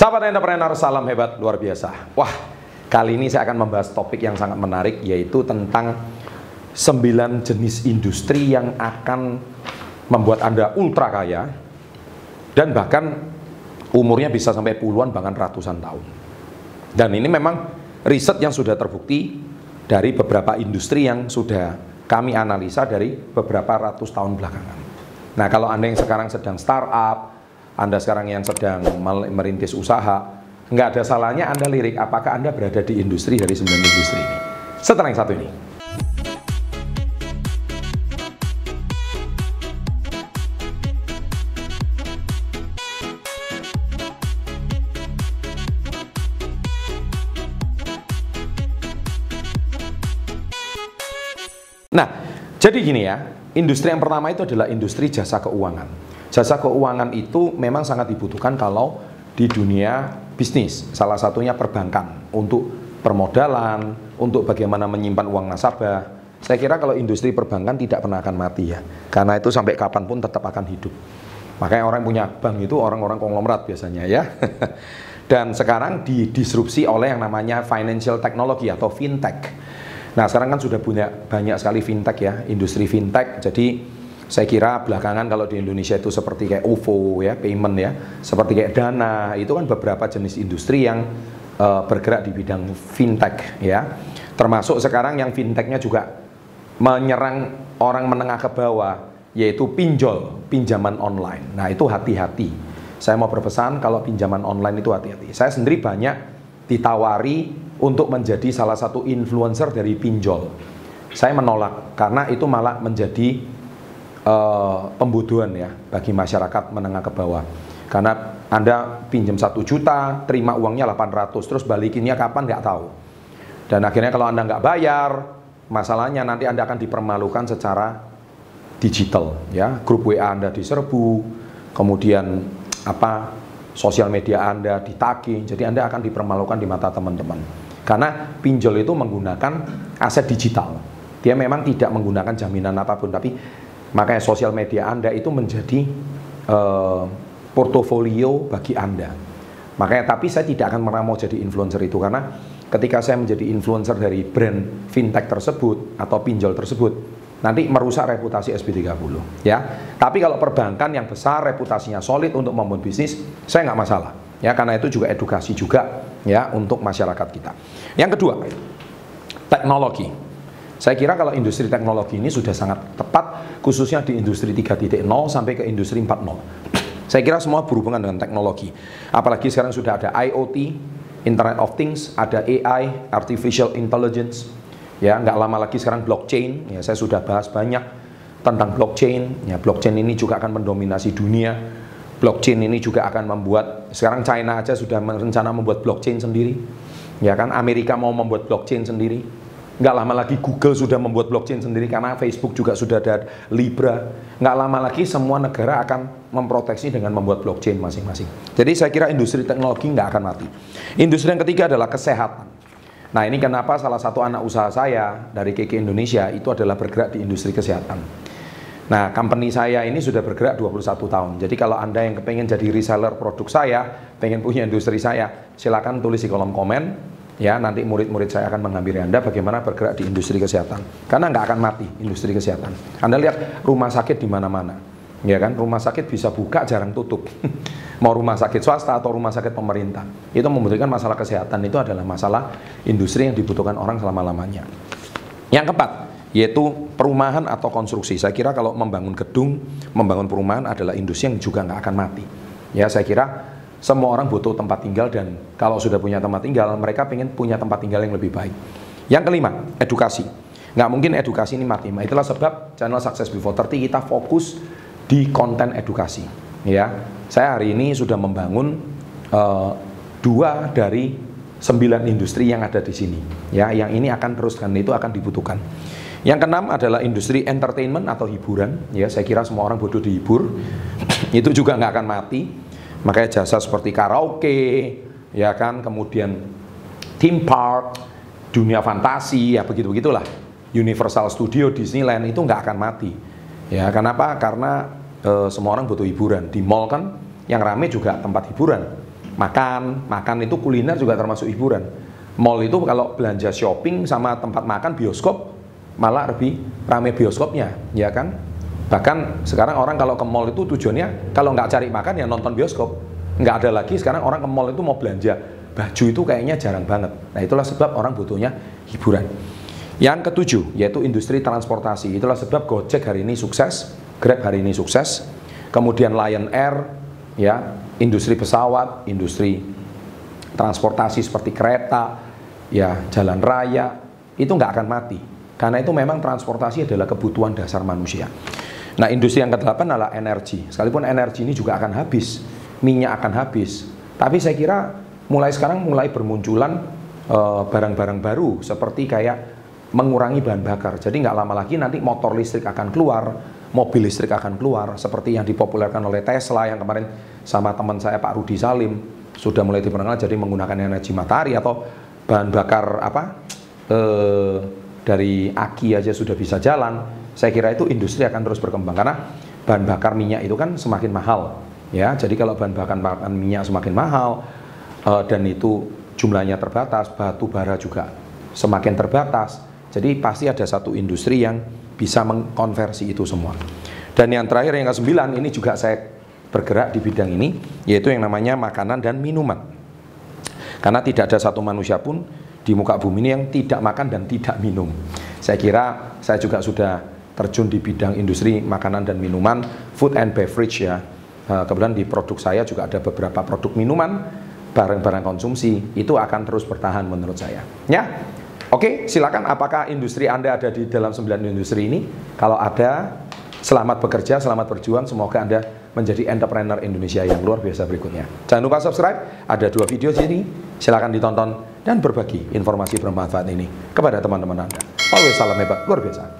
Sahabat entrepreneur, salam hebat luar biasa. Wah, kali ini saya akan membahas topik yang sangat menarik yaitu tentang 9 jenis industri yang akan membuat Anda ultra kaya dan bahkan umurnya bisa sampai puluhan bahkan ratusan tahun. Dan ini memang riset yang sudah terbukti dari beberapa industri yang sudah kami analisa dari beberapa ratus tahun belakangan. Nah, kalau Anda yang sekarang sedang startup, anda sekarang yang sedang merintis usaha, nggak ada salahnya Anda lirik apakah Anda berada di industri dari sembilan industri ini. Setelah yang satu ini. Nah, jadi gini ya, industri yang pertama itu adalah industri jasa keuangan. Jasa keuangan itu memang sangat dibutuhkan kalau di dunia bisnis. Salah satunya perbankan untuk permodalan, untuk bagaimana menyimpan uang nasabah. Saya kira kalau industri perbankan tidak pernah akan mati ya. Karena itu sampai kapan pun tetap akan hidup. Makanya orang punya bank itu orang-orang konglomerat biasanya ya. Dan sekarang didisrupsi oleh yang namanya financial technology atau fintech. Nah sekarang kan sudah punya banyak sekali fintech ya, industri fintech. Jadi saya kira belakangan kalau di Indonesia itu seperti kayak OVO ya, payment ya, seperti kayak Dana, itu kan beberapa jenis industri yang uh, bergerak di bidang fintech ya. Termasuk sekarang yang fintechnya juga menyerang orang menengah ke bawah, yaitu pinjol, pinjaman online. Nah itu hati-hati. Saya mau berpesan kalau pinjaman online itu hati-hati. Saya sendiri banyak ditawari untuk menjadi salah satu influencer dari pinjol. Saya menolak karena itu malah menjadi uh, ya bagi masyarakat menengah ke bawah. Karena Anda pinjam satu juta, terima uangnya 800, terus balikinnya kapan nggak tahu. Dan akhirnya kalau Anda nggak bayar, masalahnya nanti Anda akan dipermalukan secara digital ya. Grup WA Anda diserbu, kemudian apa sosial media Anda ditagi, jadi Anda akan dipermalukan di mata teman-teman. Karena pinjol itu menggunakan aset digital. Dia memang tidak menggunakan jaminan apa pun, tapi Makanya sosial media Anda itu menjadi uh, portofolio bagi Anda. Makanya tapi saya tidak akan pernah mau jadi influencer itu karena ketika saya menjadi influencer dari brand fintech tersebut atau pinjol tersebut nanti merusak reputasi SB30 ya. Tapi kalau perbankan yang besar reputasinya solid untuk membangun bisnis, saya nggak masalah ya karena itu juga edukasi juga ya untuk masyarakat kita. Yang kedua, teknologi. Saya kira kalau industri teknologi ini sudah sangat tepat, khususnya di industri 3.0 sampai ke industri 4.0. Saya kira semua berhubungan dengan teknologi. Apalagi sekarang sudah ada IoT, Internet of Things, ada AI, Artificial Intelligence. Ya, nggak lama lagi sekarang blockchain. Ya, saya sudah bahas banyak tentang blockchain. Ya, blockchain ini juga akan mendominasi dunia. Blockchain ini juga akan membuat sekarang China aja sudah merencana membuat blockchain sendiri. Ya kan, Amerika mau membuat blockchain sendiri Nggak lama lagi Google sudah membuat blockchain sendiri karena Facebook juga sudah ada Libra. Nggak lama lagi semua negara akan memproteksi dengan membuat blockchain masing-masing. Jadi saya kira industri teknologi nggak akan mati. Industri yang ketiga adalah kesehatan. Nah ini kenapa salah satu anak usaha saya dari KK Indonesia itu adalah bergerak di industri kesehatan. Nah, company saya ini sudah bergerak 21 tahun. Jadi kalau Anda yang kepengen jadi reseller produk saya, pengen punya industri saya, silakan tulis di kolom komen ya nanti murid-murid saya akan mengambil Anda bagaimana bergerak di industri kesehatan. Karena nggak akan mati industri kesehatan. Anda lihat rumah sakit di mana-mana. Ya kan? Rumah sakit bisa buka jarang tutup. Mau rumah sakit swasta atau rumah sakit pemerintah. Itu membutuhkan masalah kesehatan itu adalah masalah industri yang dibutuhkan orang selama-lamanya. Yang keempat yaitu perumahan atau konstruksi. Saya kira kalau membangun gedung membangun perumahan adalah industri yang juga nggak akan mati. Ya saya kira semua orang butuh tempat tinggal dan kalau sudah punya tempat tinggal, mereka ingin punya tempat tinggal yang lebih baik. Yang kelima, edukasi. Nggak mungkin edukasi ini mati. Nah, itulah sebab channel Success Before 30 kita fokus di konten edukasi. Ya, saya hari ini sudah membangun uh, dua dari sembilan industri yang ada di sini. Ya, yang ini akan terus dan itu akan dibutuhkan. Yang keenam adalah industri entertainment atau hiburan. Ya, saya kira semua orang butuh dihibur. itu juga nggak akan mati Makanya jasa seperti karaoke, ya kan, kemudian theme park, dunia fantasi, ya begitu-begitulah. Universal Studio, Disneyland itu nggak akan mati. Ya, kenapa? Karena e, semua orang butuh hiburan. Di mall kan yang rame juga tempat hiburan. makan, makan itu kuliner juga termasuk hiburan. Mall itu kalau belanja shopping sama tempat makan bioskop malah lebih rame bioskopnya, ya kan? Bahkan sekarang orang kalau ke mall itu tujuannya kalau nggak cari makan ya nonton bioskop. Nggak ada lagi sekarang orang ke mall itu mau belanja baju itu kayaknya jarang banget. Nah itulah sebab orang butuhnya hiburan. Yang ketujuh yaitu industri transportasi. Itulah sebab Gojek hari ini sukses, Grab hari ini sukses, kemudian Lion Air, ya industri pesawat, industri transportasi seperti kereta, ya jalan raya itu nggak akan mati karena itu memang transportasi adalah kebutuhan dasar manusia. Nah industri yang ke-8 adalah energi. Sekalipun energi ini juga akan habis, minyak akan habis. Tapi saya kira mulai sekarang mulai bermunculan eh, barang-barang uh, baru seperti kayak mengurangi bahan bakar. Jadi nggak lama lagi nanti motor listrik akan keluar, mobil listrik akan keluar, seperti yang dipopulerkan oleh Tesla yang kemarin sama teman saya Pak Rudi Salim sudah mulai diperkenalkan jadi menggunakan energi matahari atau bahan bakar apa eh, dari aki aja sudah bisa jalan. Saya kira itu industri akan terus berkembang karena bahan bakar minyak itu kan semakin mahal ya. Jadi kalau bahan bakar minyak semakin mahal eh, dan itu jumlahnya terbatas, batu bara juga semakin terbatas jadi pasti ada satu industri yang bisa mengkonversi itu semua. Dan yang terakhir yang ke-9 ini juga saya bergerak di bidang ini yaitu yang namanya makanan dan minuman. Karena tidak ada satu manusia pun di muka bumi ini yang tidak makan dan tidak minum. Saya kira saya juga sudah terjun di bidang industri makanan dan minuman, food and beverage ya. Eh, kebetulan di produk saya juga ada beberapa produk minuman, barang-barang konsumsi, itu akan terus bertahan menurut saya. Ya, Oke, silakan apakah industri Anda ada di dalam sembilan industri ini? Kalau ada, selamat bekerja, selamat berjuang. Semoga Anda menjadi entrepreneur Indonesia yang luar biasa berikutnya. Jangan lupa subscribe, ada dua video sini. Silakan ditonton dan berbagi informasi bermanfaat ini kepada teman-teman Anda. Always salam hebat, luar biasa.